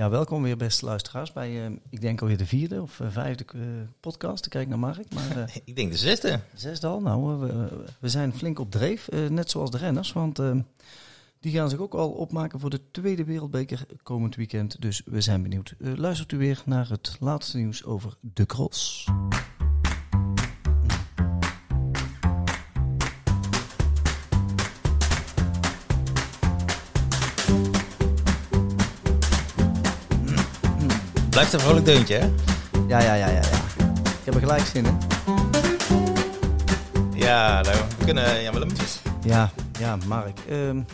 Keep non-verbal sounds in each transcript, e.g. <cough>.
Ja, welkom weer beste luisteraars bij, uh, ik denk alweer de vierde of uh, vijfde uh, podcast. Ik kijk naar Mark. Maar, <laughs> ik denk de zesde. Zesde al. Nou, we, we zijn flink op dreef, net zoals de renners. Want die gaan zich ook al opmaken voor de tweede wereldbeker komend weekend. Dus we zijn benieuwd. luistert u weer naar het laatste nieuws over de cross. Blijft een vrolijk deuntje, hè? Ja, ja, ja, ja, ja. Ik heb er gelijk zin in. Ja, nou, we kunnen... Ja, Willem. Ja, ja, Mark. Um,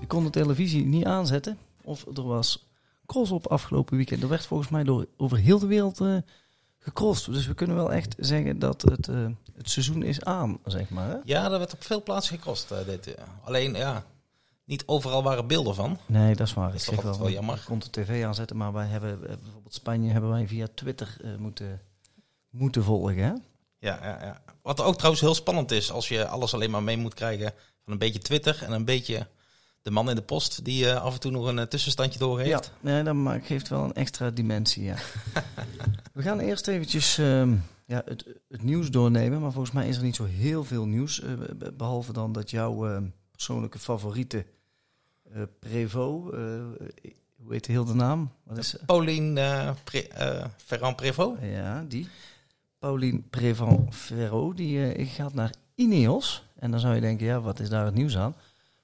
je kon de televisie niet aanzetten. Of er was cross op afgelopen weekend. Er werd volgens mij door, over heel de wereld uh, gecrossed. Dus we kunnen wel echt zeggen dat het, uh, het seizoen is aan, zeg maar. Hè? Ja, er werd op veel plaatsen gecrossed. Uh, dit, alleen, ja, niet overal waren beelden van. Nee, dat is waar. Dat is toch wel, wel jammer. Ik kon de tv aanzetten, maar wij hebben bijvoorbeeld Spanje hebben wij via Twitter uh, moeten, moeten volgen. Hè? Ja, ja, ja. Wat ook trouwens heel spannend is, als je alles alleen maar mee moet krijgen van een beetje Twitter en een beetje de man in de post die uh, af en toe nog een uh, tussenstandje doorgeeft. Ja, nee, dat geeft wel een extra dimensie, ja. <laughs> We gaan eerst eventjes uh, ja, het, het, nieuws doornemen, maar volgens mij is er niet zo heel veel nieuws, behalve dan dat jouw ehm, persoonlijke favoriete uh, Prevo, uh, hoe heet heel de naam? Wat is, Pauline Pre, Ferrand Prevo. Ja, die. Pauline Prevent Ferro, die gaat naar Ineos. En dan zou je denken, ja, wat is daar het nieuws aan?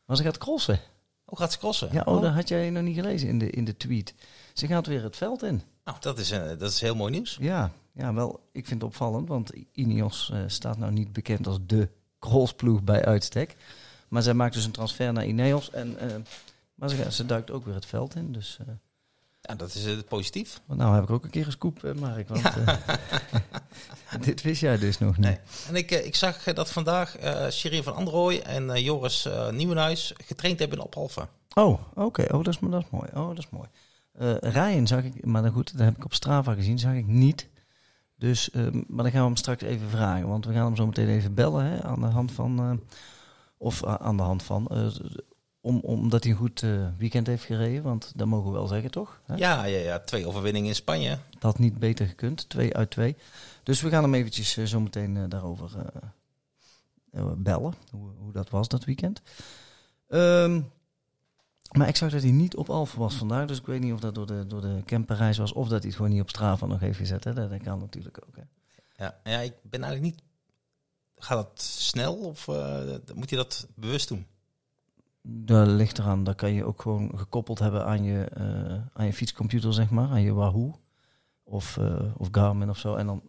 Maar ze gaat crossen. Hoe gaat ze crossen? Ja, oh, dat had jij nog niet gelezen in de, in de tweet. Ze gaat weer het veld in. Nou, dat is, dat is heel mooi nieuws. Ja, ja, wel, ik vind het opvallend, want Ineos staat nou niet bekend als de crossploeg bij uitstek. Maar zij maakt dus een transfer naar Ineos. En, uh, maar ze, ze, duikt ook weer het veld in. Dus, uh, ja, dat is uh, positief. Nou heb ik ook een keer een scoop, Mark. Want ja. <laughs> dit wist jij dus nog niet. Nee. En ik, ik zag dat vandaag uh, van Androoy en Joris Nieuwenhuis getraind hebben in Ophalve. Oh, oké. Oh, dat is, dat is mooi. Oh, dat is mooi. Ryan zag ik, maar dan goed, dat heb ik op Strava gezien, zag ik niet. Dus, maar dan gaan we hem straks even vragen. Want we gaan hem zo meteen even bellen hè, aan de hand van of aan de hand van. Uh, om, omdat hij een goed uh, weekend heeft gereden, want dat mogen we wel zeggen, toch? Hè? Ja, ja, ja, twee overwinningen in Spanje. Dat had niet beter gekund, twee uit twee. Dus we gaan hem eventjes zo meteen daarover bellen, hoe, hoe, dat was dat weekend. Um, maar ik zag dat hij niet op Alfa was vandaag, dus ik weet niet of dat door de, door de camperreis was of dat hij het gewoon niet op Strava nog heeft gezet. Hè? Dat kan natuurlijk ook. Hè? Ja, ja, ik ben eigenlijk niet Gaat dat snel of uh, moet je dat bewust doen? Dat ligt eraan. Dat kan je ook gewoon gekoppeld hebben aan je, uh, aan je fietscomputer, zeg maar. Aan je Wahoo of, uh, of Garmin of zo. En dan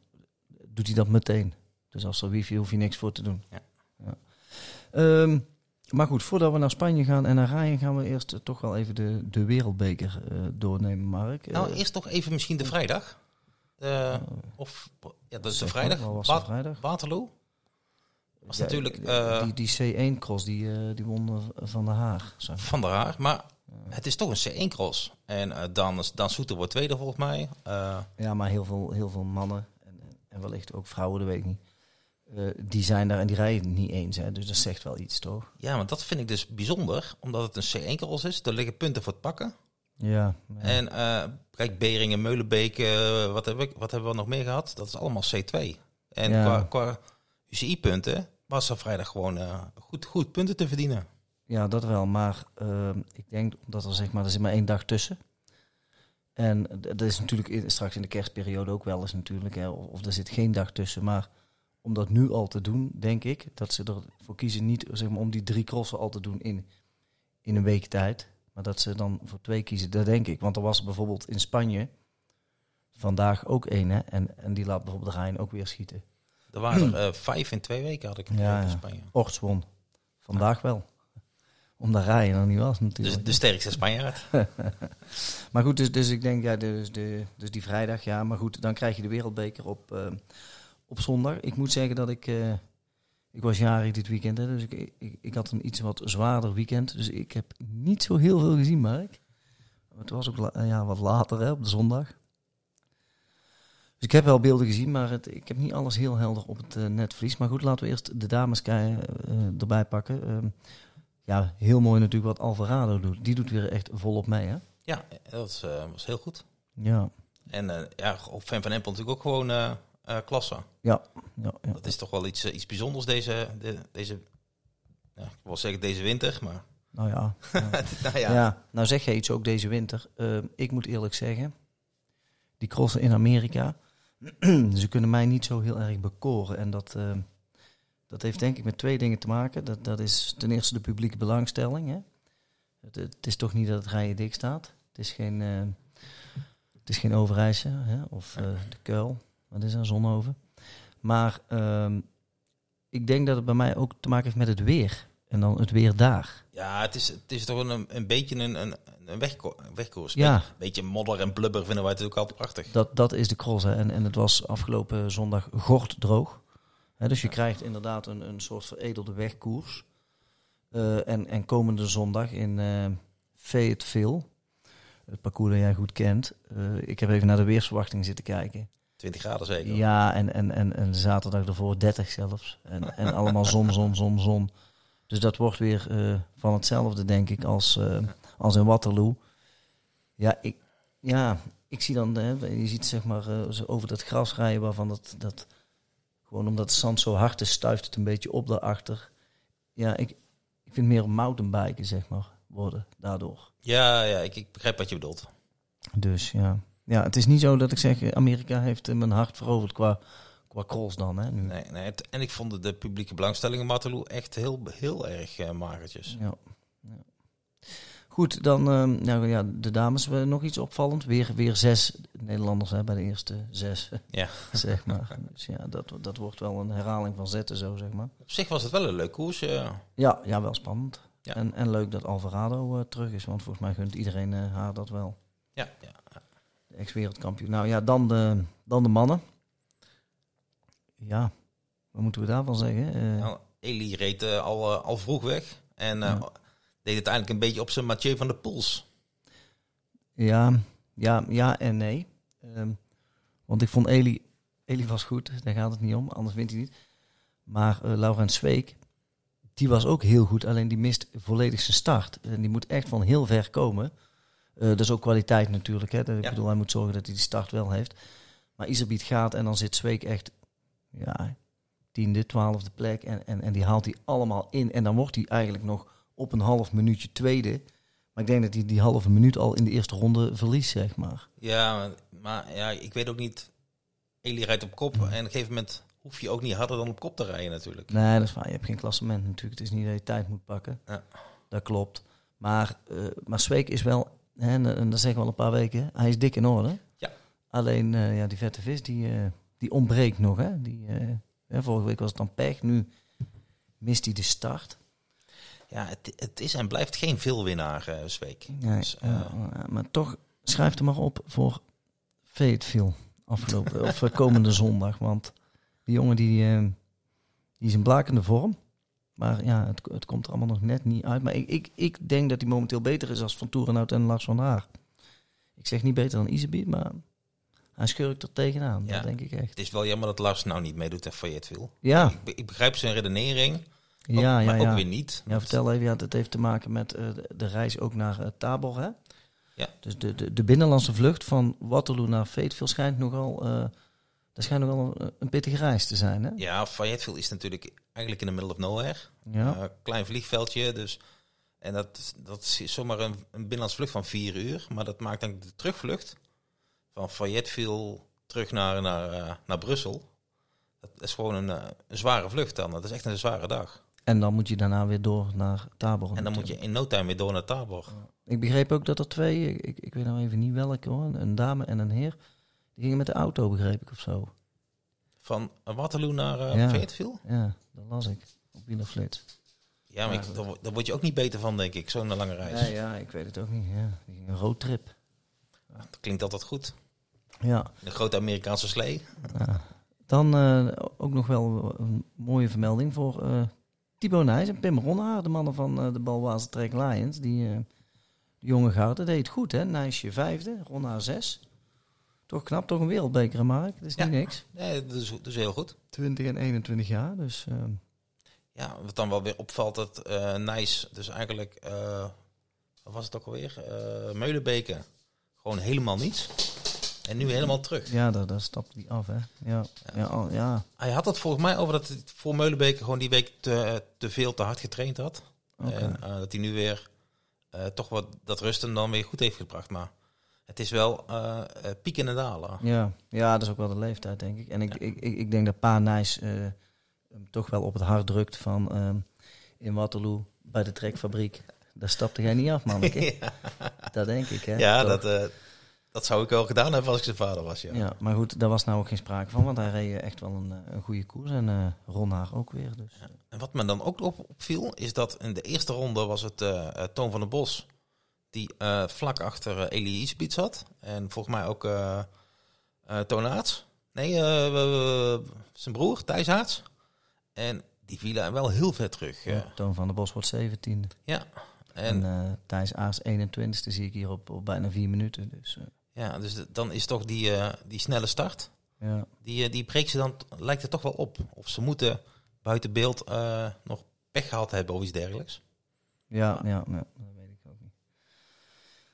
doet hij dat meteen. Dus als er wifi hoef je niks voor te doen. Ja. ja. Um, maar goed, voordat we naar Spanje gaan en naar Rijn gaan we eerst toch wel even de, de wereldbeker doornemen, Mark. Nou, eerst toch even misschien de vrijdag. of ja, dat is de vrijdag. Was de vrijdag? Waterloo was natuurlijk... Uh, die, die C1-cross, die, uh, die won Van der Haag. Van der Haag, maar het is toch een C1-cross. En uh, Dan, Dan Soeter wordt tweede volgens mij. ja, maar heel veel, heel veel mannen, en, en wellicht ook vrouwen, dat weet ik niet. die zijn daar en die rijden niet eens. Hè? Dus dat zegt wel iets, toch? Ja, maar dat vind ik dus bijzonder. Omdat het een C1-cross is. Er liggen punten voor het pakken. Ja. ja. En kijk, Beringen, Meulenbeek, wat, heb ik, wat hebben we nog meer gehad? Dat is allemaal C2. En ja. qua, qua UCI-punten was er vrijdag gewoon uh, goed, goed punten te verdienen. Ja, dat wel. Maar uh, ik denk dat er zeg maar, er zit maar één dag tussen. En dat is natuurlijk straks in de kerstperiode ook wel eens natuurlijk. Hè, of, er zit geen dag tussen. Maar om dat nu al te doen, denk ik dat ze ervoor kiezen niet zeg maar, om die drie crossen al te doen in, in een week tijd. Maar dat ze dan voor twee kiezen, dat denk ik. Want er was bijvoorbeeld in Spanje vandaag ook één. En, en die laat bijvoorbeeld Rijn ook weer schieten. Er waren <clears throat> er uh, vijf in twee weken, had ik ja, in Spanje. Orts won. Vandaag wel. Omdat rijden nog niet was natuurlijk. Dus de sterkste Spanjaard. <laughs> maar goed, dus, dus ik denk, ja, dus, de, dus die vrijdag, ja. Maar goed, dan krijg je de wereldbeker op, uh, op zondag. Ik moet zeggen dat ik... Uh, ik was jarig dit weekend, hè, dus ik, ik, ik, had een iets wat zwaarder weekend. Dus ik heb niet zo heel veel gezien, Mark. Het was ook ja, wat later hè, op de zondag. Dus ik heb wel beelden gezien, maar het, ik heb niet alles heel helder op het uh, netvlies. Maar goed, laten we eerst de dames uh, erbij pakken. Uh, ja, heel mooi natuurlijk wat Alvarado doet. Die doet weer echt volop mee, hè? Ja, dat was heel goed. Ja. En ja, op Fan van Empel natuurlijk ook gewoon klasse. Ja, ja, ja, Dat is toch wel iets, iets bijzonders deze, de, deze ja, ik wil zeggen deze winter, maar... Nou ja. <laughs> nou, ja. ja. nou zeg jij iets ook deze winter. ik moet eerlijk zeggen, die crossen in Amerika, <clears throat> ze kunnen mij niet zo heel erg bekoren. En dat, uh, dat heeft denk ik met twee dingen te maken. Dat, dat is ten eerste de publieke belangstelling. Hè? Het, is toch niet dat het rijden dik staat. Het is geen, uh, het is geen hè? of uh, de Kuil. Wat is er? Zonhoven. Maar uh, ik denk dat het bij mij ook te maken heeft met het weer. En dan het weer daar. Ja, het is, het is toch een, een beetje een, een, een wegkoers. Ja. Een beetje modder en blubber vinden wij het ook altijd prachtig. Dat, dat is de cross. Hè. En, en het was afgelopen zondag gort droog. Hè, dus je krijgt inderdaad een, een soort veredelde wegkoers. Uh, en, en komende zondag in uh, Fayetteville, het parcours dat jij goed kent. Uh, ik heb even naar de weersverwachting zitten kijken. 20 graden zeker? Ja, en, en, en, en zaterdag ervoor 30 zelfs. En, en allemaal zon, zon, zon, zon. Dus dat wordt weer uh, van hetzelfde, denk ik, als, uh, als in Waterloo. Ja, ik, ja, ik zie dan, hè, je ziet zeg maar uh, over dat gras rijden waarvan dat, dat, gewoon omdat het zand zo hard is, stuift het een beetje op daarachter. Ja, ik, ik vind meer mountainbiken, zeg maar, worden daardoor. Ja, ja ik, ik begrijp wat je bedoelt. Dus ja. ja, het is niet zo dat ik zeg, Amerika heeft mijn hart veroverd qua qua cross dan, hè? Nu. Nee, nee en ik vond de publieke belangstelling in Waterloo echt heel, heel erg uh, magertjes. Ja. ja. Goed, dan uh, nou, ja, de dames hebben nog iets opvallend. Weer, weer zes Nederlanders hè, bij de eerste zes, <laughs> ja. zeg maar. Dus ja, dat, dat wordt wel een herhaling van zetten zo, zeg maar. Op zich was het wel een leuk koers. Uh. Ja, ja, wel spannend. Ja. En, en leuk dat Alvarado uh, terug is, want volgens mij gunt iedereen haar dat wel. Ja, ja. De ex-wereldkampioen. Nou ja, dan de, dan de mannen ja, wat moeten we daarvan zeggen? Uh, nou, Eli reed uh, al, uh, al vroeg weg en ja. deed het eigenlijk een beetje op zijn Mathieu van de Poels. Ja, ja, ja en nee. Um, want ik vond Eli, Eli was goed, daar gaat het niet om, anders wint hij niet. Maar uh, Laurent Zweek, die was ook heel goed, alleen die mist volledig zijn start. En die moet echt van heel ver komen. Uh, dat is ook kwaliteit natuurlijk. Hè. Ik ja. bedoel, hij moet zorgen dat hij die start wel heeft. Maar Isabiet gaat en dan zit Zweek echt ja, tiende, twaalfde plek. En, en, en die haalt hij allemaal in. En dan wordt hij eigenlijk nog op een half minuutje tweede. Maar ik denk dat hij die halve minuut al in de eerste ronde verliest, zeg maar. Ja, maar, maar ja, ik weet ook niet. Eli rijdt op kop. En op een gegeven moment hoef je ook niet harder dan op kop te rijden natuurlijk. Nee, dat is waar. Je hebt geen klassement natuurlijk. Het is niet dat je tijd moet pakken. Ja. Dat klopt. Maar, uh, maar Zweek is wel, hè, en, en dat zeggen we al een paar weken, hij is dik in orde. Ja. Alleen uh, ja, die vette vis, die, uh, die ontbreekt nog. Hè? Die, uh, vorige week was het dan pech, nu mist hij de start. Ja, het, het is en blijft geen veelwinnaar, uh, Zweek. Nee, dus, uh, maar toch schrijf er maar op voor Fayetteville afgelopen of komende <laughs> zondag. Want die jongen die, die is in blakende vorm. Maar ja, het, het komt er allemaal nog net niet uit. Maar ik, ik, ik denk dat hij momenteel beter is als Van Toerenhout en Lars van Haar. Ik zeg niet beter dan Isebiet, maar hij schurkt er tegenaan, ja. dat denk ik echt. Het is wel jammer dat Lars nou niet meedoet en Fayetteville. Ja. Ik, ik begrijp zijn redenering, ook, ja, ja, maar ja. ook weer niet. Ja, vertel even, ja, dat heeft te maken met uh, de reis ook naar uh, Tabor, hè? Ja. Dus de, de, de binnenlandse vlucht van Waterloo naar Fayetteville schijnt nogal... Uh, dat schijnt nogal een, een pittige reis te zijn, hè? Ja, Fayetteville is natuurlijk eigenlijk in the middle of nowhere. Ja. klein vliegveldje, dus... En dat, dat is zomaar een, een binnenlandse vlucht van vier uur. Maar dat maakt dan de terugvlucht van Fayetteville terug naar, naar, uh, naar Brussel. Dat is gewoon een, uh, een, zware vlucht dan. Dat is echt een zware dag. En dan moet je daarna weer door naar Tabor. En dan natuurlijk. moet je in no time weer door naar Tabor. Ik begreep ook dat er twee, ik, ik, weet nou even niet welke hoor, een dame en een heer, die gingen met de auto, begreep ik of zo. Van Waterloo naar uh, ja. Fayetteville? Ja, dat las ik op Wielerflits. Ja, maar ik, daar, daar word je ook niet beter van, denk ik, zo'n lange reis. Ja, ja, ik weet het ook niet. Ja. Een roadtrip. Dat klinkt altijd goed. Ja. Een grote Amerikaanse slee. Ja. Dan uh, ook nog wel een mooie vermelding voor uh, Thibaut Nijs en Pim Ronhaar, de mannen van uh, de Balwaze Trek Lions. Die de jonge garde deed goed, hè? Nijsje vijfde, Ronhaar zes. Toch knap, toch een wereldbeker, Mark? Dat is ja. niet niks. Nee, dat is, dat is heel goed. 20 en 21 jaar, dus... Ja, wat dan wel weer opvalt, dat Nijs dus eigenlijk wat was het ook alweer? Eh Meulenbeke. Gewoon helemaal niets. En nu helemaal terug. Ja, daar, daar stapt hij af, hè. Ja, ja. ja. Hij had het volgens mij over dat hij voor Meulenbeke gewoon die week te, te veel, te hard getraind had. En eh, dat hij nu weer eh, toch wat dat rusten dan weer goed heeft gebracht. Maar het is wel eh eh, pieken en dalen. Ja, ja, dat is ook wel de leeftijd, denk ik. En ik, ik, ik, ik denk dat Pa Nijs hem toch wel op het hart drukt van ehm, in Waterloo bij de trekfabriek. Daar stapte jij niet af, manneke. <laughs> Dat denk ik, hè. Ja, Toch? dat, dat zou ik wel gedaan hebben als ik zijn vader was. Ja. Ja, maar goed, daar was nou ook geen sprake van, want hij reed echt wel een, eh, een goede koers. En eh Ron Haar ook weer, dus. En wat me dan ook op, opviel, is dat in de eerste ronde was het eh, Toon van den Bos. Die vlak achter Elie Isbiet zat. En volgens mij ook eh eh Toon Aerts. Nee, zijn broer, Thijs Aerts. En die vielen wel heel ver terug. Ja. Toon van der Bos wordt 17e. ja. En, En, Thijs Aars 21e zie ik hier op, op bijna vier minuten. Dus ja, dus dan is toch die, eh, die snelle start. ja. Die, eh, die breekt ze dan, lijkt het toch wel op. Of ze moeten buiten beeld eh, nog pech gehad hebben of iets dergelijks. Ja, ja, ja, dat weet ik ook niet.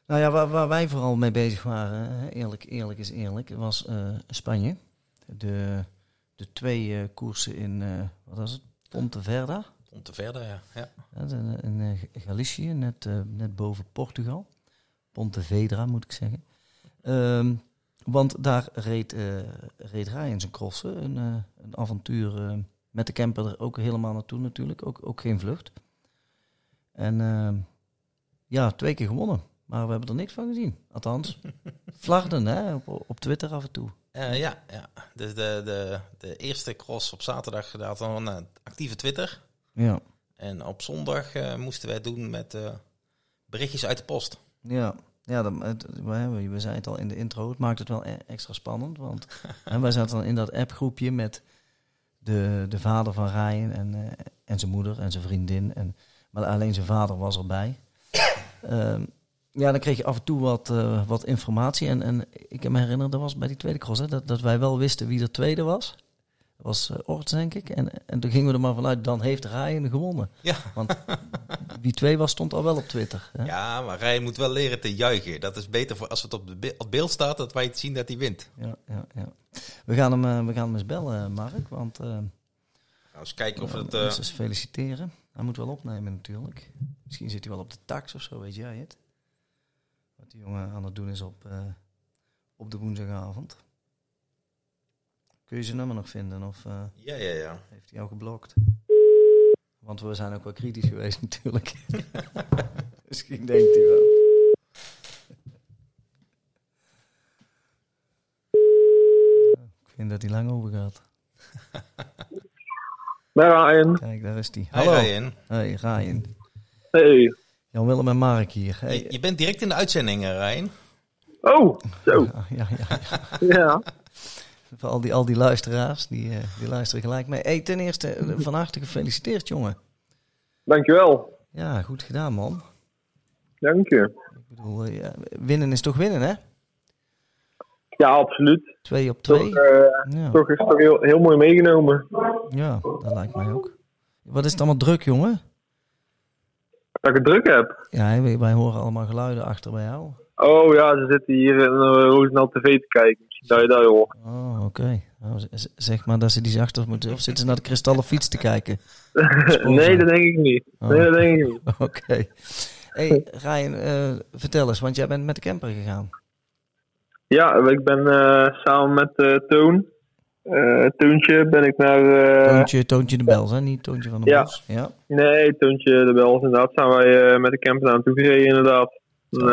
Nou ja, waar, waar wij vooral mee bezig waren, eerlijk, eerlijk is eerlijk, was Spanje. De, de twee koersen in, wat was het, Ponteverda, Om te verder, ja. ja. in eh, Galicië, net, net boven Portugal. Pontevedra moet ik zeggen. Ehm, want daar reed, eh reed Ryan zijn crossen, een, eh, een avontuur eh, met de camper er ook helemaal naartoe natuurlijk, ook, ook geen vlucht. En ehm, ja, twee keer gewonnen. Maar we hebben er niks van gezien. Althans, <laughs> Vlagden hè, op, op Twitter af en toe. Ja, ja. Dus de, de, de eerste cross op zaterdag gedaan van een actieve Twitter. Ja, En op zondag moesten wij het doen met berichtjes uit de post. ja. Ja het, we, we zeiden het al in de intro. Het maakt het wel e- extra spannend. Want <laughs> hè, wij zaten dan in dat appgroepje met de, de vader van Ryan en, eh, en zijn moeder en zijn vriendin. En, maar alleen zijn vader was erbij. <coughs> Ehm, ja, dan kreeg je af en toe wat, eh, wat informatie. En, en ik kan me herinneren, dat was bij die tweede cross, hè, dat, dat wij wel wisten wie er tweede was. Dat was uh, Orts, denk ik. En, en toen gingen we er maar vanuit, dan heeft Ryan gewonnen. Ja. Want wie twee was, stond al wel op Twitter. Hè? Ja, maar Rijn moet wel leren te juichen. Dat is beter voor als het op, de be- op beeld staat, dat wij het zien dat hij wint. Ja, ja, ja. We, gaan hem, eh, we gaan hem eens bellen, Mark. Want eh Nou, eens kijken of het... uh, eh, eens feliciteren. Hij moet wel opnemen natuurlijk. Misschien zit hij wel op de tax of zo, weet jij het? Wat die jongen aan het doen is op, uh, op de woensdagavond. Kun je zijn nummer nog vinden of uh, ja, ja, ja. heeft hij jou geblokt? Want we zijn ook wel kritisch geweest <laughs> natuurlijk. <laughs> Misschien denkt hij wel. Ik vind dat hij lang over gaat. <laughs> Ryan. Kijk, daar is hij. Hallo. Ryan. Hey, Ryan. Hey. Jan Willem en Mark hier. Hey. Je, je, bent direct in de uitzending, Ryan. Oh, zo. Ja, ja, ja. ja. ja. Voor al die, al die luisteraars, die, uh, die luisteren gelijk mee. Hey, ten eerste, <laughs> van harte gefeliciteerd, jongen. Dankjewel. Ja, goed gedaan, man. Dank je. Ik bedoel, uh, ja, winnen is toch winnen, hè? Ja, absoluut. Twee op twee. Toch, uh, ja. toch is toch heel, heel mooi meegenomen. Ja, dat lijkt mij ook. Wat is het allemaal druk, jongen? Dat ik het druk heb? Ja, wij, wij horen allemaal geluiden achter bij jou. Oh ja, ze zitten hier in uh, Roosendaal TV te kijken. Dat je dat hoort. Oh, oké. Okay. Nou, zeg maar dat ze die zachter moeten... Of zitten ze naar de kristallen fiets te kijken? <laughs> nee, dat denk ik niet. Oh. Nee, dat denk ik niet. Oké. Okay. hey, Ryan, uh, vertel eens, want jij bent met de camper gegaan. Ja, ik ben uh, samen met uh, Toon, Toontje, ben ik naar... Toontje, Toontje de Bels, hè? Niet Toontje van de ja. Bos? Ja. Nee, Toontje de Bels, inderdaad. Zijn wij met de camper naar naartoe gereden, inderdaad. Een,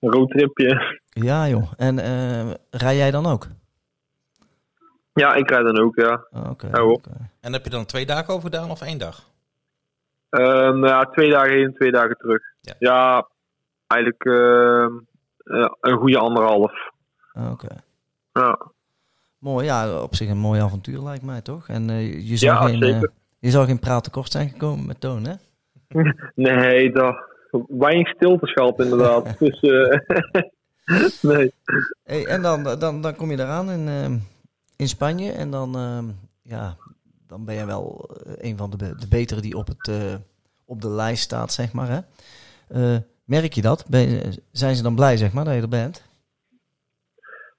een roadtripje. Ja, joh. En uh, rij jij dan ook? Ja, ik rijd dan ook, ja. Oké. Okay, ja, okay. En heb je dan twee dagen over gedaan of één dag? Uh, nou ja, twee dagen heen en twee dagen terug. Ja, ja eigenlijk uh, een goede anderhalf. Oké. Okay. Ja. Mooi, ja, op zich een mooi avontuur lijkt mij toch? En uh, je zou ja, geen, zeker. je zou geen praat tekort zijn gekomen met Toon, hè? <laughs> nee, dat weinig stilteschap inderdaad. <laughs> dus uh, <laughs> <laughs> nee. Hey, en dan, dan, dan kom je eraan in, uh, in Spanje en dan, uh, ja, dan ben je wel een van de, de betere die op, het, uh, op de lijst staat, zeg maar. Hè? Uh, Merk je dat? Ben zijn ze dan blij, zeg maar, dat je er bent?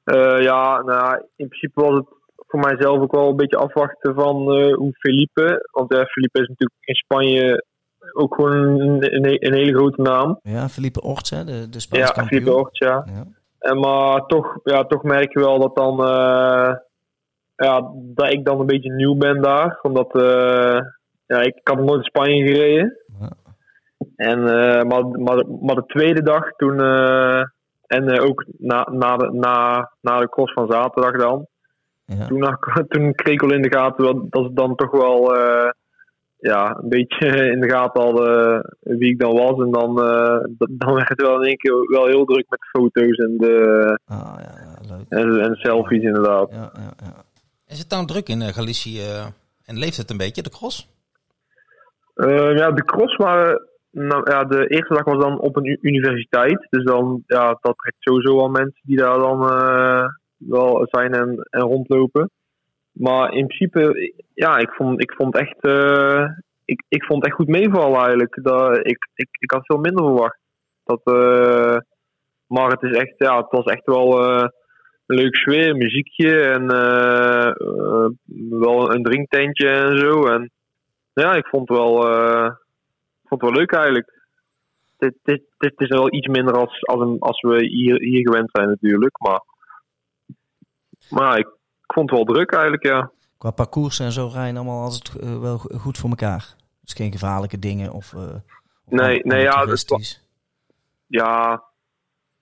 Eh, ja, nou, in principe was het voor mijzelf ook wel een beetje afwachten van eh, hoe Felipe. Want Felipe is natuurlijk in Spanje ook gewoon een, een, hele grote naam. Ja, Felipe Orts, hè, de, de Spaanse Ja. Felipe Ort, ja. Ja. En maar toch, ja, toch merk je wel dat dan eh, ja, dat ik dan een beetje nieuw ben daar. Omdat eh, ja, ik, had nog nooit in Spanje gereden. Ja. En, eh, maar, maar, maar de tweede dag toen, en ook na, na, de, na, na de cross van zaterdag dan, Ja. toen, <laughs> toen kreeg ik al in de gaten wel dat ze dan toch wel eh, ja, een beetje <laughs> in de gaten hadden wie ik dan was. En dan, eh, dan werd het wel in één keer wel heel druk met de foto's en de, Ah, ja, ja, leuk. en, en selfies inderdaad. Ja, ja, ja. Is het nou druk in eh, Galicië eh, en leeft het een beetje, de cross? Eh, ja, de cross waren. Nou, ja, de eerste dag was dan op een universiteit. Dus dan, ja, dat trekt sowieso al mensen die daar dan wel zijn en, en rondlopen. Maar in principe, ja, ik vond, ik vond echt. eh, ik, ik vond echt goed meevallen eigenlijk. Dat, ik, ik, ik had veel minder verwacht. Dat, eh, maar het is echt, ja, het was echt wel eh, een leuk sfeer, muziekje en wel een drinktentje en zo. En ja, ik vond het wel, vond het wel leuk eigenlijk. Dit, dit, dit is wel iets minder als, als, als we hier, hier gewend zijn natuurlijk. Maar, maar ik, ik vond het wel druk eigenlijk, ja. Qua parcours en zo rijden allemaal altijd eh, wel go- goed voor elkaar. Dus geen gevaarlijke dingen of... of Nee, nee, ja. Ja,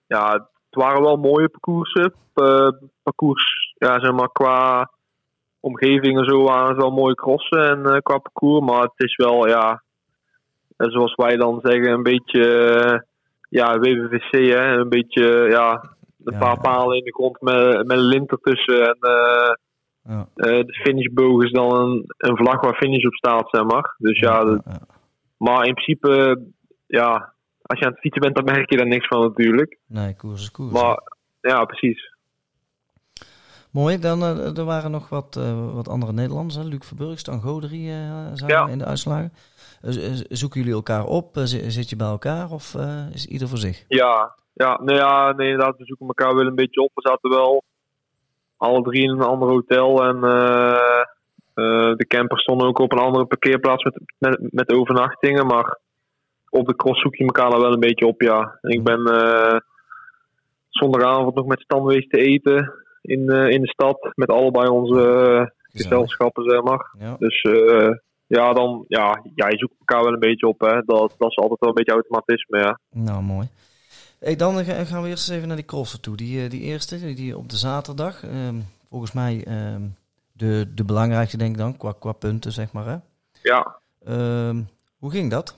ja het waren wel mooie parcoursen. Eh, parcours, ja, zeg maar, qua omgeving en zo waren het wel mooie crossen en qua parcours. Maar het is wel, ja, zoals wij dan zeggen, een beetje, ja, WWVC, hè. Een beetje, ja, een paar palen in de grond met, met een lint ertussen. En eh, Ja. eh, de finishboog is dan een, een vlag waar finish op staat, zeg maar. Dus ja, dat- ja. maar in principe, ja, als je aan het fietsen bent, dan merk je daar niks van natuurlijk. Nee, koers is koers. Maar ja, precies. Mooi, dan eh, er waren nog wat, wat andere Nederlanders. Hè? Luc Verburg, Stan Goderie we in de uitslagen. Zoeken jullie elkaar op? Zi- zit je bij elkaar of is ieder voor zich? Ja, ja, nee, ja, nee, inderdaad, we zoeken elkaar wel een beetje op. We zaten wel alle drie in een ander hotel en eh, eh, de campers stonden ook op een andere parkeerplaats met, met, met overnachtingen. Maar op de cross zoek je elkaar daar wel een beetje op, ja. En ik ben eh, zondagavond nog met Stan geweest te eten in, in de stad met allebei onze gezelschappen, zeg maar. Ja. Dus ja, dan, ja, ja, je zoekt elkaar wel een beetje op, hè. Dat, dat is altijd wel een beetje automatisme, ja. Nou, mooi. Hey, dan ga- gaan we eerst eens even naar die crossen toe. Die, eh, die eerste, die, op de zaterdag. ehm, volgens mij ehm, de, de belangrijkste, denk ik dan, qua, qua punten, zeg maar. Hè? Ja, Ehm, hoe ging dat?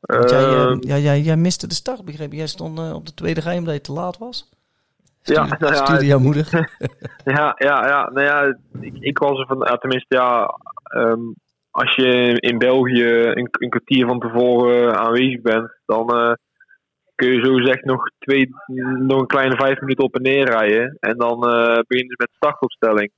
Jij, eh, ja, jij, jij miste de start, begreep. Jij stond eh, op de tweede rij omdat je te laat was. Ja, <laughs> nou ja, stuurde jouw moeder. <laughs> Ja, ja, ja. Nou ja, ik, ik was er van, ja, tenminste, ja, als je in België een, een kwartier van tevoren aanwezig bent, dan kun je zo gezegd nog, twee, nog een kleine vijf minuten op en neer rijden. En dan eh beginnen ze met de startopstelling.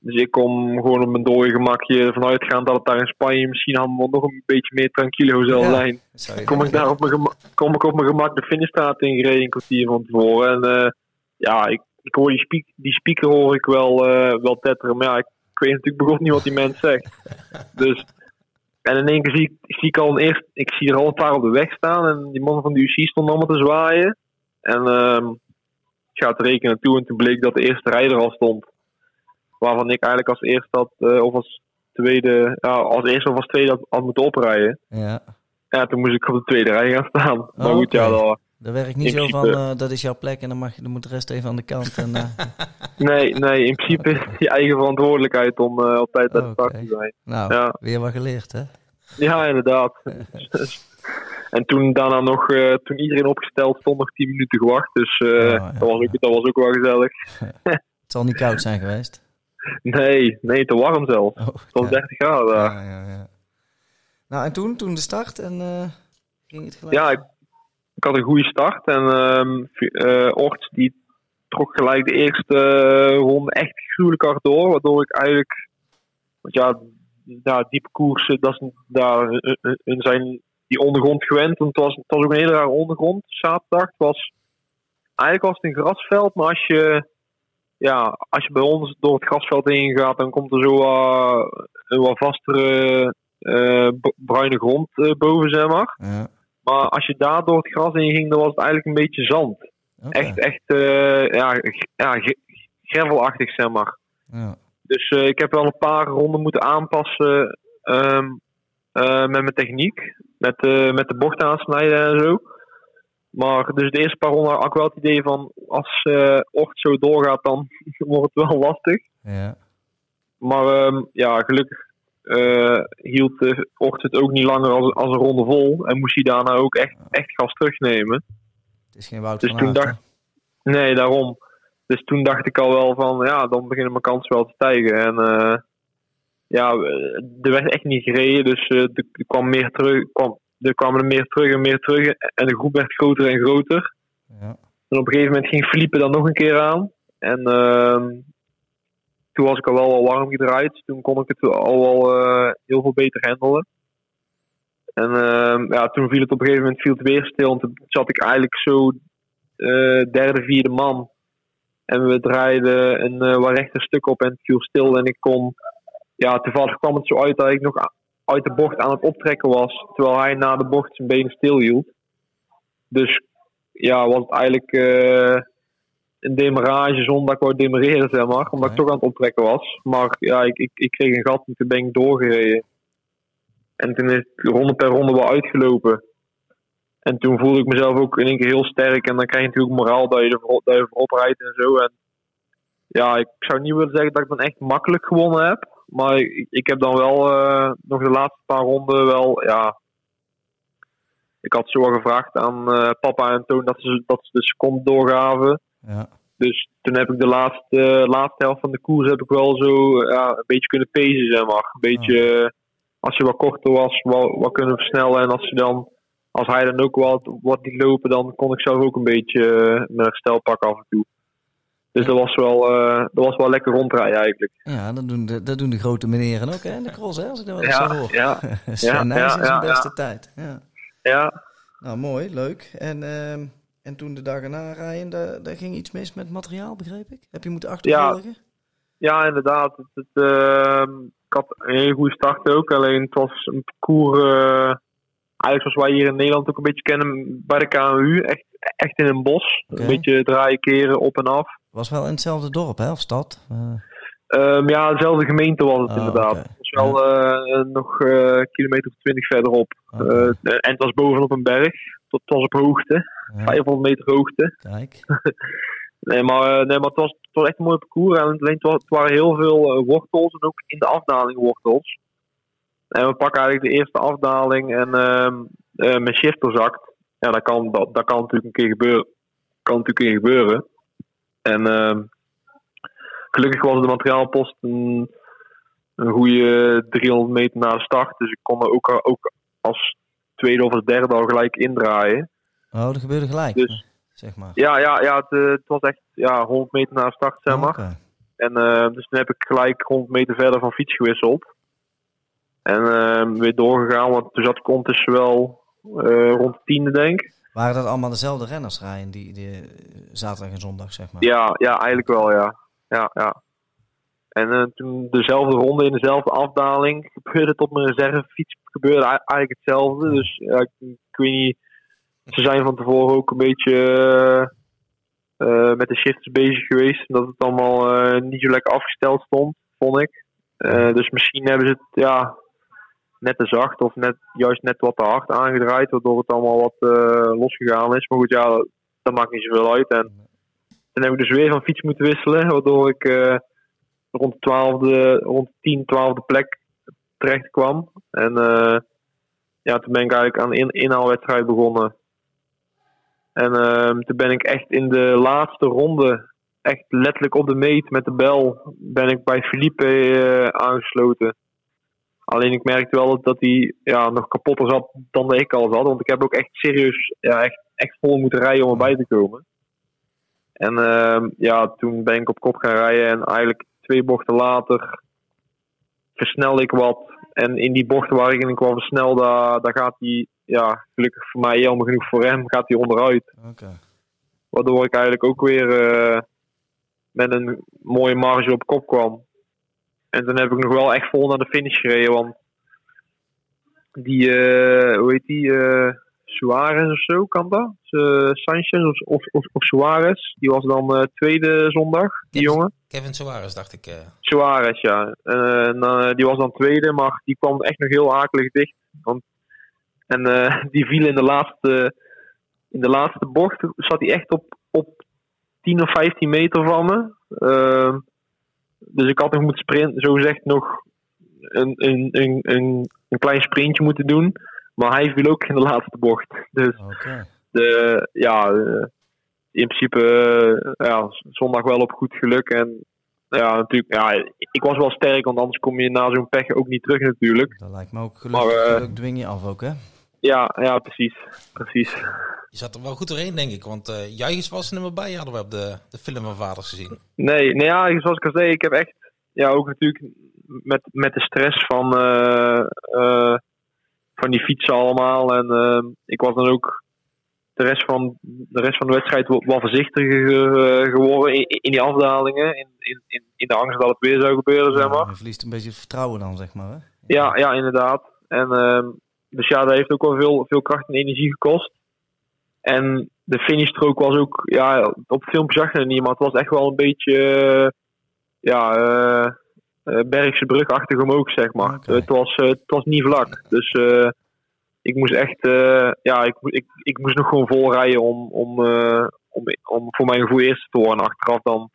Dus ik kom gewoon op mijn dode gemakje ervan uitgaan dat het daar in Spanje misschien allemaal nog een beetje meer tranquilo zal zijn kom ik daar op mijn gemak, kom ik op mijn gemak de finishstraat ingereden een kwartier van tevoren. En eh, ja, ik, ik hoor die, speak, die speaker hoor ik wel, eh, wel tetteren. Maar ja, ik, ik weet natuurlijk begon niet wat die mens zegt. <laughs> Dus, en in één keer zie ik, zie ik al een eerst, ik zie er al een paar op de weg staan. En die mannen van de UC stonden allemaal te zwaaien. En ehm, ik ga het rekenen toe en toen bleek dat de eerste rijder al stond. Waarvan ik eigenlijk als eerste had, eh, of als tweede, ja, als eerste of als tweede had, had moeten oprijden. Ja, Ja, toen moest ik op de tweede rij gaan staan. maar Oh, goed, ja, dat, dat werkt niet In zo van, eh, dat is jouw plek en dan, mag je, dan moet de rest even aan de kant. En, eh, <laughs> nee, nee, in principe is het je eigen verantwoordelijkheid om eh, op tijd bij de Oké. te zijn. nou, Ja. weer wat geleerd, hè? Ja, inderdaad. <laughs> en toen daarna nog, toen iedereen opgesteld stond, nog 10 minuten gewacht. Dus Oh, ja, dat, was ook, dat was ook wel gezellig. <laughs> Het zal niet koud zijn geweest. Nee, nee, te warm zelfs. Oh, Het was ja. 30 graden daar. Ja, ja, ja. Nou, en toen, toen de start en ging het gelijk? Ja, ik, ik had een goede start. En ehm eh, Orts die trok gelijk de eerste eh, ronde echt gruwelijk hard door. Waardoor ik eigenlijk... Want ja, ja die parcoursen, dat daar, hun zijn die ondergrond gewend. Het was, het was ook een hele rare ondergrond. Zaterdag was eigenlijk was het een grasveld, maar als je, ja, als je bij ons door het grasveld heen gaat, dan komt er zo uh, een wat vastere uh, bruine grond uh, boven, zeg maar. Ja. Maar als je daar door het gras heen ging, dan was het eigenlijk een beetje zand. Echt, echt, uh, ja, ja gravelachtig, zeg maar. Ja. Dus uh, ik heb wel een paar ronden moeten aanpassen um, uh, met mijn techniek. Met, met de bocht aansnijden en zo. Maar dus de eerste paar ronden had ik wel het idee van... als Ocht zo doorgaat, dan <laughs> wordt het wel lastig. Ja. Maar um, ja, gelukkig uh, hield de Ocht het ook niet langer als, als een ronde vol. En moest hij daarna ook echt, echt gas terugnemen. Het is geen Wout Dus toen dacht Nee, daarom. Dus toen dacht ik al wel van, ja, dan beginnen mijn kansen wel te stijgen. En uh, ja, er werd echt niet gereden, dus uh, er, kwam meer terug, kwam, er kwamen er meer terug en meer terug. En de groep werd groter en groter. Ja. En op een gegeven moment ging Felipe dan nog een keer aan. En uh, toen was ik al wel al warm gedraaid. Toen kon ik het al wel uh, heel veel beter handelen. En uh, ja, toen viel het op een gegeven moment viel weer stil. En toen zat ik eigenlijk zo uh, derde, vierde man. En we draaiden een uh, wat rechter stuk op en het viel stil. En ik kon, ja, toevallig kwam het zo uit dat ik nog uit de bocht aan het optrekken was. Terwijl hij na de bocht zijn benen stil hield. Dus ja, was het eigenlijk een demarage zonder dat ik wou demareren, zeg maar. Omdat ik toch aan het optrekken was. Maar ja, ik, ik, ik kreeg een gat en toen ben ik doorgereden. En toen is het ronde per ronde wel uitgelopen. En toen voelde ik mezelf ook in één keer heel sterk. En dan krijg je natuurlijk moraal dat je, er, dat je voorop rijdt en zo. En ja, ik zou niet willen zeggen dat ik dan echt makkelijk gewonnen heb. Maar ik, ik heb dan wel uh, nog de laatste paar ronden wel, ja... Ik had zo al gevraagd aan uh, papa en Toon dat ze, dat ze de seconde doorgaven. Ja. Dus toen heb ik de laatste, laatste helft van de koers heb ik wel zo ja, een beetje kunnen pezen, zeg maar. Een beetje, oh. als je wat korter was, wat, wat kunnen versnellen. En als je dan als hij dan ook wat, wat liet lopen, dan kon ik zelf ook een beetje uh, mijn herstel pakken af en toe. Dus dat was wel, uh, dat was wel lekker rondrijden eigenlijk. Ja, dat doen de, dat doen de grote meneren ook hè, de cross, hè, als ik dat wel ja, zo hoor. Ja, <laughs> ja, ja, in zijn ja, beste ja. tijd. Ja. ja. Nou, mooi, leuk. En, uh, en toen de dag erna rijden, daar, daar ging iets mis met materiaal, begreep ik? Heb je moeten achtervolgen? Ja, inderdaad. Het, het, uh, ik had een hele goede start ook, alleen het was een parcours uh, eigenlijk zoals wij hier in Nederland ook een beetje kennen bij de KMU. Echt, echt in een bos. Okay. Een beetje draaien, keren, op en af. Was wel in hetzelfde dorp, hè, of stad? Uh... Um, ja, dezelfde gemeente was het oh, inderdaad. Okay. Het was wel ja. uh, nog uh, kilometer of twintig verderop. Okay. en het was bovenop een berg. Tot, was op hoogte. Ja. 500 meter hoogte. Kijk. <laughs> nee, maar, nee, maar het, was, het was echt een mooi parcours. En alleen, het, was, het waren heel veel wortels en ook in de afdaling wortels. En we pakken eigenlijk de eerste afdaling en uh, mijn shifter zakt. Ja, dat kan, dat, dat kan natuurlijk een keer gebeuren. Kan natuurlijk een keer gebeuren. En uh, gelukkig was de materiaalpost een, een goede 300 meter na de start. Dus ik kon er ook, ook als tweede of als derde al gelijk indraaien. Oh, dat gebeurde gelijk? Dus, zeg maar. Ja, ja, ja het, het, was echt ja, 100 meter na de start, zeg maar. Okay. En uh, dus toen heb ik gelijk 100 meter verder van fiets gewisseld. En uh, weer doorgegaan, want toen zat ik ondertussen wel uh, rond de tiende, denk ik. Waren dat allemaal dezelfde renners rijden, die, die zaterdag en zondag, zeg maar? Ja, ja eigenlijk wel, ja. ja, ja. En uh, toen dezelfde ronde in dezelfde afdaling gebeurde het op mijn reservefiets gebeurde eigenlijk hetzelfde. Dus ja, ik, ik, weet niet, ze zijn van tevoren ook een beetje uh, met de shifts bezig geweest. Dat het allemaal uh, niet zo lekker afgesteld stond, vond ik. dus misschien hebben ze het ja, net te zacht of net, juist net wat te hard aangedraaid, waardoor het allemaal wat losgegaan is. Maar goed, ja, dat, dat maakt niet zoveel uit. En toen heb ik dus weer van fiets moeten wisselen, waardoor ik rond de twaalfde, rond de 10, 12e plek terecht kwam. En uh, ja, toen ben ik eigenlijk aan de in inhaalwedstrijd begonnen. En uh, toen ben ik echt in de laatste ronde, echt letterlijk op de meet met de bel, ben ik bij Felipe uh, aangesloten. Alleen ik merkte wel dat, hij ja, nog kapotter zat dan ik al zat. Want ik heb ook echt serieus, ja, echt, echt vol moeten rijden om erbij te komen. En uh, ja, toen ben ik op kop gaan rijden en eigenlijk twee bochten later versnelde ik wat. En in die bochten waar ik in kwam versnel, daar, daar gaat hij ja, gelukkig voor mij, jammer genoeg voor hem, gaat hij onderuit. Waardoor ik eigenlijk ook weer eh, met een mooie marge op kop kwam. En toen heb ik nog wel echt vol naar de finish gereden. Want die, eh, hoe heet die, eh Suarez of zo, kan dat? Eh, Sanchez of, of, of, of Suarez. Die was dan eh, tweede zondag, die jongen. Kevin Soares, dacht ik. eh. Suarez, ja. Die was dan tweede, maar die kwam echt nog heel akelig dicht. Want, en <laughs> die viel in de laatste, in de laatste bocht, zat hij echt op, op 10 of 15 meter van me. Eh, dus ik had nog moeten sprinten, zo gezegd nog een, een, een, een, een klein sprintje moeten doen. Maar hij viel ook in de laatste bocht. Dus Oké. de, ja, eh, in principe eh, ja, zondag wel op goed geluk. En ja, natuurlijk, ja, ik was wel sterk, want anders kom je na zo'n pech ook niet terug natuurlijk. Dat lijkt me ook gelukkig. Maar, eh, geluk dwing je af ook, hè? Ja, ja precies. precies. Je zat er wel goed doorheen, denk ik. Want eh Juichens was er niet meer bij, hadden we op de, de film van vaders gezien. Nee, nee ja, zoals ik al zei, ik heb echt, ja, ook natuurlijk met, met de stress van, eh, eh, van die fietsen allemaal. En eh, ik was dan ook de rest van de, rest van de wedstrijd wel, voorzichtiger eh, geworden in, in die afdalingen. In, in, in, de angst dat het weer zou gebeuren, zeg maar. Je verliest een beetje vertrouwen dan, zeg maar, hè? Ja, ja, inderdaad. En, ehm, dus ja, dat heeft ook wel veel, veel kracht en energie gekost. En de finishstrook was ook, ja, op filmpjes zag je het niet, maar het was echt wel een beetje, eh, ja, eh, Bergse brugachtig omhoog, zeg maar. Oké. Het, was, eh, het was niet vlak. Dus eh, ik moest echt, eh, ja, ik, ik, ik moest nog gewoon vol rijden om, om, eh, om, om voor mijn gevoel eerste te worden. En achteraf dan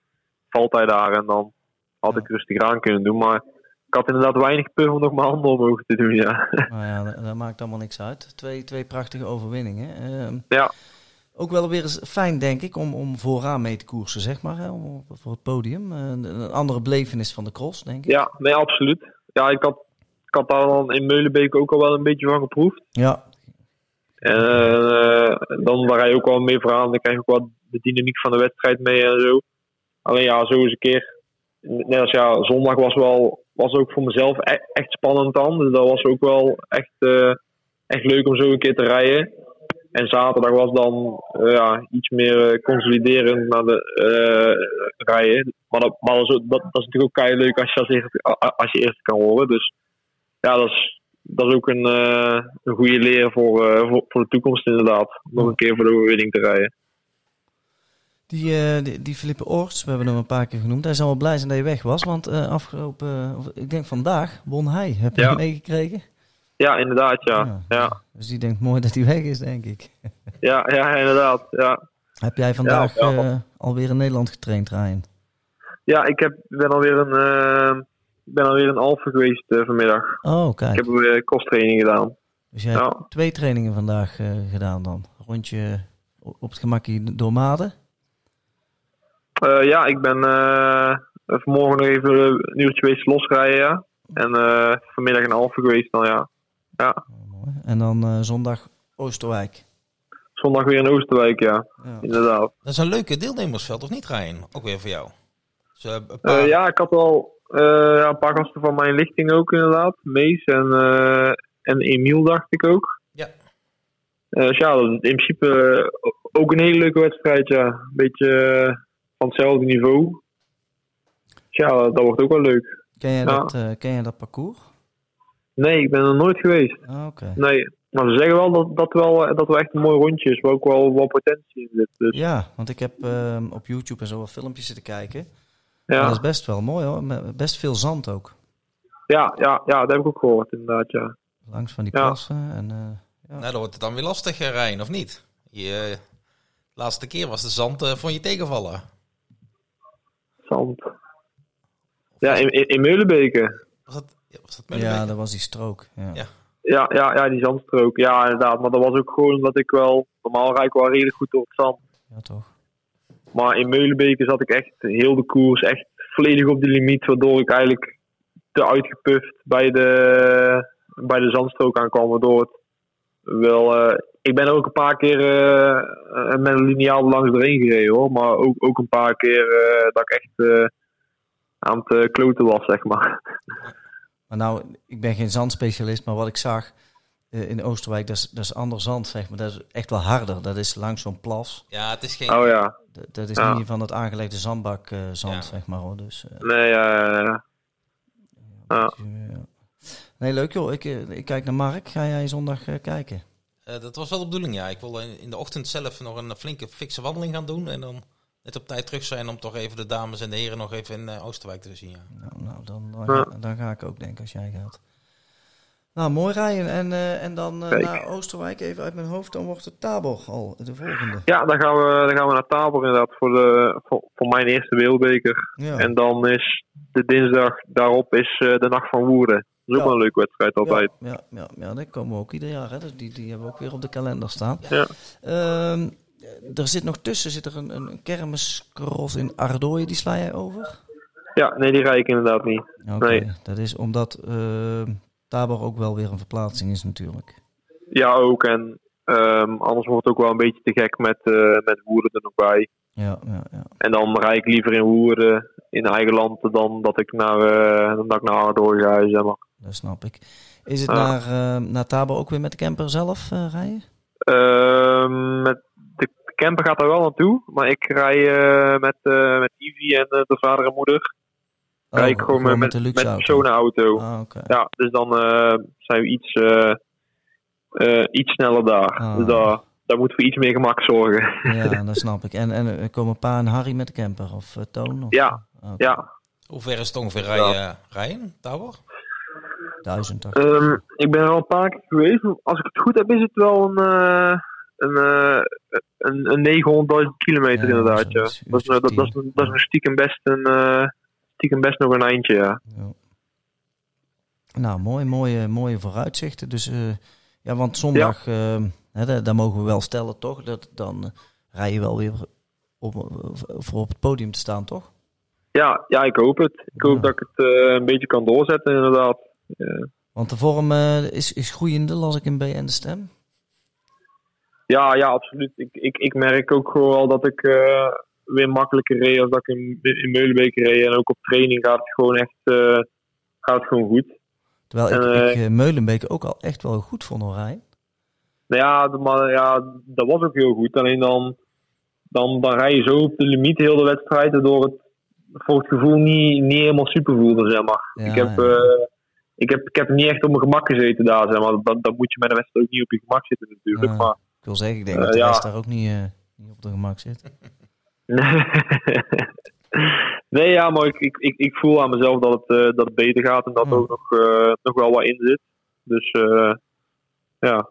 valt hij daar en dan had ik rustig aan kunnen doen. Maar ik had inderdaad weinig puff om nog mijn handen omhoog te doen, ja. Nou ja, dat, dat maakt allemaal niks uit. Twee, twee prachtige overwinningen. Ehm, Ja. Ook wel weer eens fijn, denk ik, om, om vooraan mee te koersen, zeg maar, hè, om, voor het podium. Eh, Een, een andere belevenis van de cross, denk ik. Ja, nee, absoluut. Ja, ik had, ik had daar dan in Meulenbeek ook al wel een beetje van geproefd. Ja, En eh, dan rij je ook wel mee vooraan. Dan krijg je ook wel de dynamiek van de wedstrijd mee en zo. Alleen ja, zo eens een keer. Net als ja, zondag was wel was ook voor mezelf e- echt spannend dan. Dus dat was ook wel echt, eh, echt leuk om zo een keer te rijden. En zaterdag was dan eh, ja, iets meer eh, consoliderend naar de eh, rijden. Maar, dat, maar dat, is, ook- dat, dat is natuurlijk ook keihard leuk als je als als je eerste kan horen. Dus ja, dat is, dat is ook een, eh, een goede leer voor, eh, voor, voor de toekomst inderdaad. Om Nog een keer voor de overwinning te rijden. die, eh, die, die Philippe Oorts, we hebben hem een paar keer genoemd. Hij zal wel blij zijn dat hij weg was, want eh, afgelopen, of ik denk vandaag, won hij. Heb je Ja. hem meegekregen? Ja, inderdaad, ja. Ja. Ja, Dus die denkt mooi dat hij weg is, denk ik. <laughs> ja, ja, inderdaad. Ja. Heb jij vandaag Ja, eh, alweer in Nederland getraind, Ryan? Ja, ik heb, ben alweer een, eh, ben alweer een Alphen geweest eh, vanmiddag. Oh, Ik kijk. heb weer kosttraining gedaan. Dus jij hebt twee trainingen vandaag eh, gedaan dan. Rondje op het gemakkie door Maden. Ja, ik ben vanmorgen nog even een uurtje geweest losrijden, ja. En vanmiddag een Alphen geweest dan, ja. Ja, Oh, mooi. En dan eh, zondag Oosterwijk. zondag weer in Oosterwijk, ja. Ja. Inderdaad. Dat is een leuke deelnemersveld, of niet, Rijn? Ook weer voor jou. Dus, een paar- Eh, ja, ik had wel eh, ja, een paar gasten van mijn lichting ook inderdaad. Mees en, eh, en Emiel dacht ik ook. Ja. Eh, dus ja, dat is in principe ook een hele leuke wedstrijd, ja. Een beetje van hetzelfde niveau. Dus ja, dat, wordt ook wel leuk. Ken jij, Ja. dat, eh, ken jij dat parcours? Nee, ik ben er nooit geweest. Ah, Oké. Nee. Maar ze zeggen wel dat dat wel, dat wel echt een mooi rondje is, waar ook wel wat potentie in zit. Dus Ja, want ik heb ehm, op YouTube en zo wat filmpjes zitten kijken. ja, Dat is best wel mooi hoor. Met best veel zand ook. ja, ja, ja, dat heb ik ook gehoord inderdaad, ja. Langs van die Ja. plassen. En, eh, ja. Nou, dan wordt het dan weer lastig, eh, Rijn, of niet? Je, eh, laatste keer was de zand eh van je tegenvallen. Zand. Ja, in, in, in Meulenbeke. Was dat, was dat ja, dat was die strook. Ja. Ja. Ja, ja, ja, die zandstrook. Ja, inderdaad. Maar dat was ook gewoon omdat ik wel... Normaal rijd ik wel redelijk goed door het zand. ja, toch. Maar in Meulenbeke zat ik echt heel de koers echt volledig op de limiet. Waardoor ik eigenlijk te uitgepuft bij de, bij de zandstrook aankwam. Waardoor het wel... eh, ik ben ook een paar keer eh, met een lineaal langs doorheen gereden hoor. Maar ook, ook een paar keer eh, dat ik echt eh, aan het kloten was, zeg maar. Maar nou, ik ben geen zandspecialist, maar wat ik zag, eh, in Oosterwijk, dat is, dat is ander zand, zeg maar. Dat is echt wel harder. Dat is langs zo'n plas. Ja, het is geen... Oh ja. Dat, dat is Ja. niet van het aangelegde zandbak eh, zand, Ja. zeg maar. Hoor. Dus, eh, Nee, ja, ja, ja. Ja. ja. Nee, leuk joh. Ik, ik kijk naar Mark. Ga jij zondag eh, kijken? Eh, dat was wel de bedoeling, ja. Ik wil in in de ochtend zelf nog een flinke fikse wandeling gaan doen. En dan net op tijd terug zijn om toch even de dames en de heren nog even in eh, Oosterwijk te zien. Ja. Nou, nou dan, dan, ga, dan ga ik ook denken als jij gaat. Nou, mooi rijden. En, eh, en dan eh, naar Oosterwijk, even uit mijn hoofd, dan wordt het Tabor al de volgende. Ja, dan gaan we, dan gaan we naar Tabor inderdaad voor, de, voor, voor mijn eerste wereldbeker. Ja. En dan is de dinsdag daarop is eh, de Nacht van Woerden. Dat is ook Ja. wel een leuke wedstrijd altijd. Ja, ja, ja, ja, dat komen we ook ieder jaar. Hè. Dus die, die hebben we ook weer op de kalender staan. Ja. Ehm, er zit nog tussen zit er een, een in Ardooien. Die sla jij over? Ja, nee, die rij ik inderdaad niet. Nee. dat is omdat ehm Tabor ook wel weer een verplaatsing is natuurlijk. Ja, ook. En ehm, anders wordt het ook wel een beetje te gek met, eh, met Woerden er nog bij. Ja, ja, ja. En dan rijd ik liever in Woerden, in eigen land, dan dat ik naar, eh dan dat ik naar Ardooien ga, zeg maar. Dat snap ik. Is het Ja. naar, naar Tabor ook weer met de camper zelf eh, rijden? Ehm, met camper gaat er wel naartoe, maar ik rij eh, met, eh met Ivy en eh, de vader en moeder. Oh, rij ik gewoon, met, met, een auto. personenauto. Ah, oké. Ja, dus dan eh, zijn we iets, eh, eh, iets sneller daar. Ah. Dus daar, daar moeten we iets meer gemak zorgen. Ja, <laughs> dat snap ik. En, en er komen Pa en Harry met de camper? Of Toon? Of, Ja. Ja, Hoe ver is het ongeveer rijden, rijden Tabor? Duizend, dacht ik. Ehm, ik ben er al een paar keer geweest. Als ik het goed heb, is het wel een, eh, een, eh, een, een 900.000 kilometer Ja, inderdaad. Ja. Dat, is, dat, dat, is, dat is een stiekem best, een, eh, stiekem best nog een eindje, ja. Ja. Nou, mooi, mooie, mooie vooruitzichten. Dus eh, ja, want zondag, hè, daar, daar mogen we wel stellen, toch? Dat, dan rij je wel weer op, voor op het podium te staan, toch? Ja, ja, ik hoop het. Ik hoop dat ik het een beetje kan doorzetten, inderdaad. Want de vorm is, is groeiende, las ik in BN de Stem. Ja, ja, absoluut. Ik, ik, ik merk ook gewoon wel dat ik eh, weer makkelijker reed als dat ik in, in Meulenbeek reed. En ook op training gaat het gewoon echt eh, gaat het gewoon goed. Terwijl ik, Eh, ik Meulenbeek ook al echt wel goed vond hoor, Rijn. Nou ja, maar ja, dat was ook heel goed. Alleen dan, dan, dan rij je zo op de limiet heel de wedstrijd, waardoor het voor het gevoel niet, niet helemaal super voelde, zeg maar. Ja, ik, heb, ja. ik, heb, ik heb niet echt op mijn gemak gezeten daar, zeg maar. Dan, dan moet je met de wedstrijd ook niet op je gemak zitten natuurlijk. Ja. Maar Ik wil zeggen, ik denk Eh, dat de ja. rest daar ook niet, eh, niet op de gemak zit. <laughs> nee, ja, maar ik, ik, ik, ik voel aan mezelf dat het, eh, dat het beter gaat en dat er Ja. ook nog, nog wel wat in zit. Dus ja.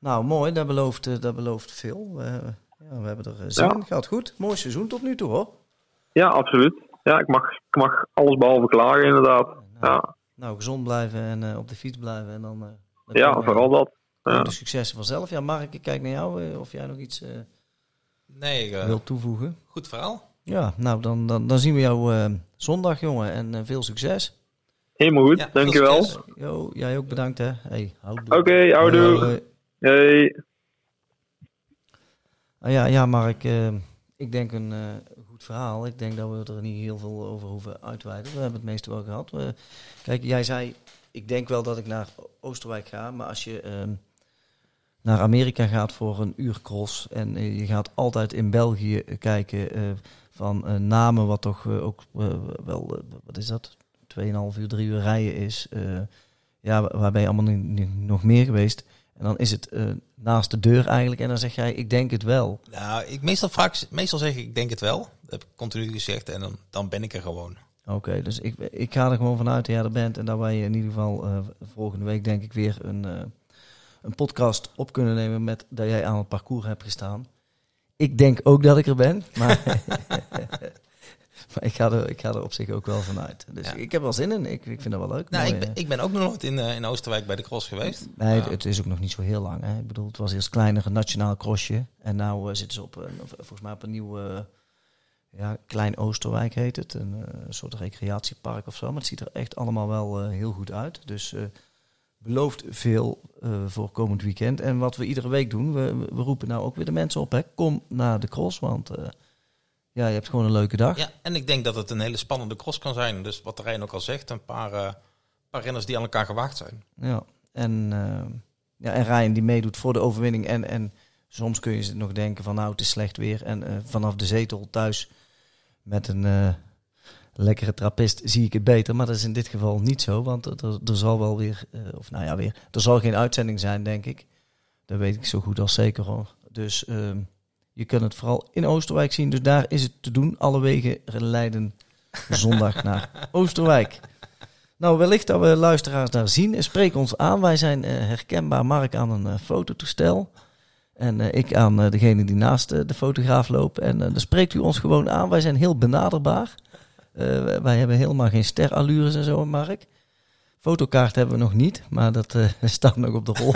Nou, mooi, dat belooft, dat belooft veel. We, ja, we hebben er zin Ja. Gaat goed. Mooi seizoen tot nu toe hoor. ja, absoluut. Ja, ik mag, ik mag alles behalve klagen, inderdaad. Nou, Ja, nou, gezond blijven en op de fiets blijven. En dan, ja vooral dat. Ja. de successen vanzelf. Ja, Mark, ik kijk naar jou eh, of jij nog iets eh, Nee, eh, wilt toevoegen. goed verhaal. Ja, nou, dan, dan, dan zien we jou eh, zondag, jongen. En eh, veel succes. Helemaal goed, Ja, dankjewel. Jo, jij ook bedankt, hè. Hey, houdoe. Oké, houdoe. Hoi, hoi. Hey. Ah, ja, ja, Mark, eh, ik denk een eh, goed verhaal. Ik denk dat we er niet heel veel over hoeven uitweiden. We hebben het meeste wel gehad. We- kijk, jij zei, ik denk wel dat ik naar Oosterwijk ga. Maar als je ehm, naar Amerika gaat voor een uur cross... en eh, je gaat altijd in België kijken eh, van eh, namen... wat toch eh, ook eh, wel, eh, wat is dat? 2,5 uur, 3 uur rijden is. eh, ja, waar ben je allemaal nog meer geweest? En dan is het eh, naast de deur eigenlijk. En dan zeg jij, ik denk het wel. Nou, ik meestal, vaak, meestal zeg ik, ik denk het wel. Dat heb ik continu gezegd en dan, dan ben ik er gewoon. Oké, dus ik, ik ga er gewoon vanuit dat jij er bent. En dat wij in ieder geval eh, volgende week denk ik weer een, eh, een podcast op kunnen nemen met dat jij aan het parcours hebt gestaan. Ik denk ook dat ik er ben, maar, <laughs> maar ik, ga er, ik ga er op zich ook wel vanuit. Dus Ja. ik heb wel zin in. Ik, ik vind dat wel leuk. Nou, Mooi, ik, ben, eh. ik ben ook nog nooit in, eh, in Oosterwijk bij de cross geweest. Nee, Ja. het is ook nog niet zo heel lang. Hè. Ik bedoel, het was eerst kleiner een nationaal crossje. En nu zitten ze op een, volgens mij op een nieuw, eh, ja, Klein Oosterwijk heet het. Een eh, soort recreatiepark of zo. Maar het ziet er echt allemaal wel eh, heel goed uit. Dus eh, belooft veel eh, voor komend weekend. En wat we iedere week doen, we, we roepen nou ook weer de mensen op. Hè. Kom naar de cross, want eh, ja, je hebt gewoon een leuke dag. Ja, en ik denk dat het een hele spannende cross kan zijn. Dus wat Rijn ook al zegt, een paar, eh, paar renners die aan elkaar gewaagd zijn. Ja, en ja, en Ryan die meedoet voor de overwinning. En, en soms kun je nog denken van nou, het is slecht weer. En vanaf de zetel thuis met een lekkere trappist zie ik het beter. Maar dat is in dit geval niet zo. Want er, er zal wel weer, eh, of nou ja, weer, er zal geen uitzending zijn, denk ik. Dat weet ik zo goed als zeker hoor. Dus ehm, je kunt het vooral in Oosterwijk zien. Dus daar is het te doen. Alle wegen leiden zondag <laughs> naar Oosterwijk. Nou, wellicht dat we luisteraars daar zien. Spreek ons aan. Wij zijn eh, herkenbaar. Mark aan een uh, fototoestel. En eh, ik aan degene die naast de fotograaf loopt. En dan spreekt u ons gewoon aan. Wij zijn heel benaderbaar. Wij hebben helemaal geen sterallures en zo, Mark. Fotokaart hebben we nog niet, maar dat <laughs> staat nog op de rol.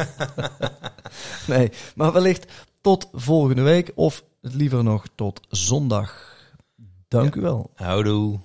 <laughs> nee, maar wellicht tot volgende week. Of liever nog tot zondag. Dank Ja. u wel. Houdoe.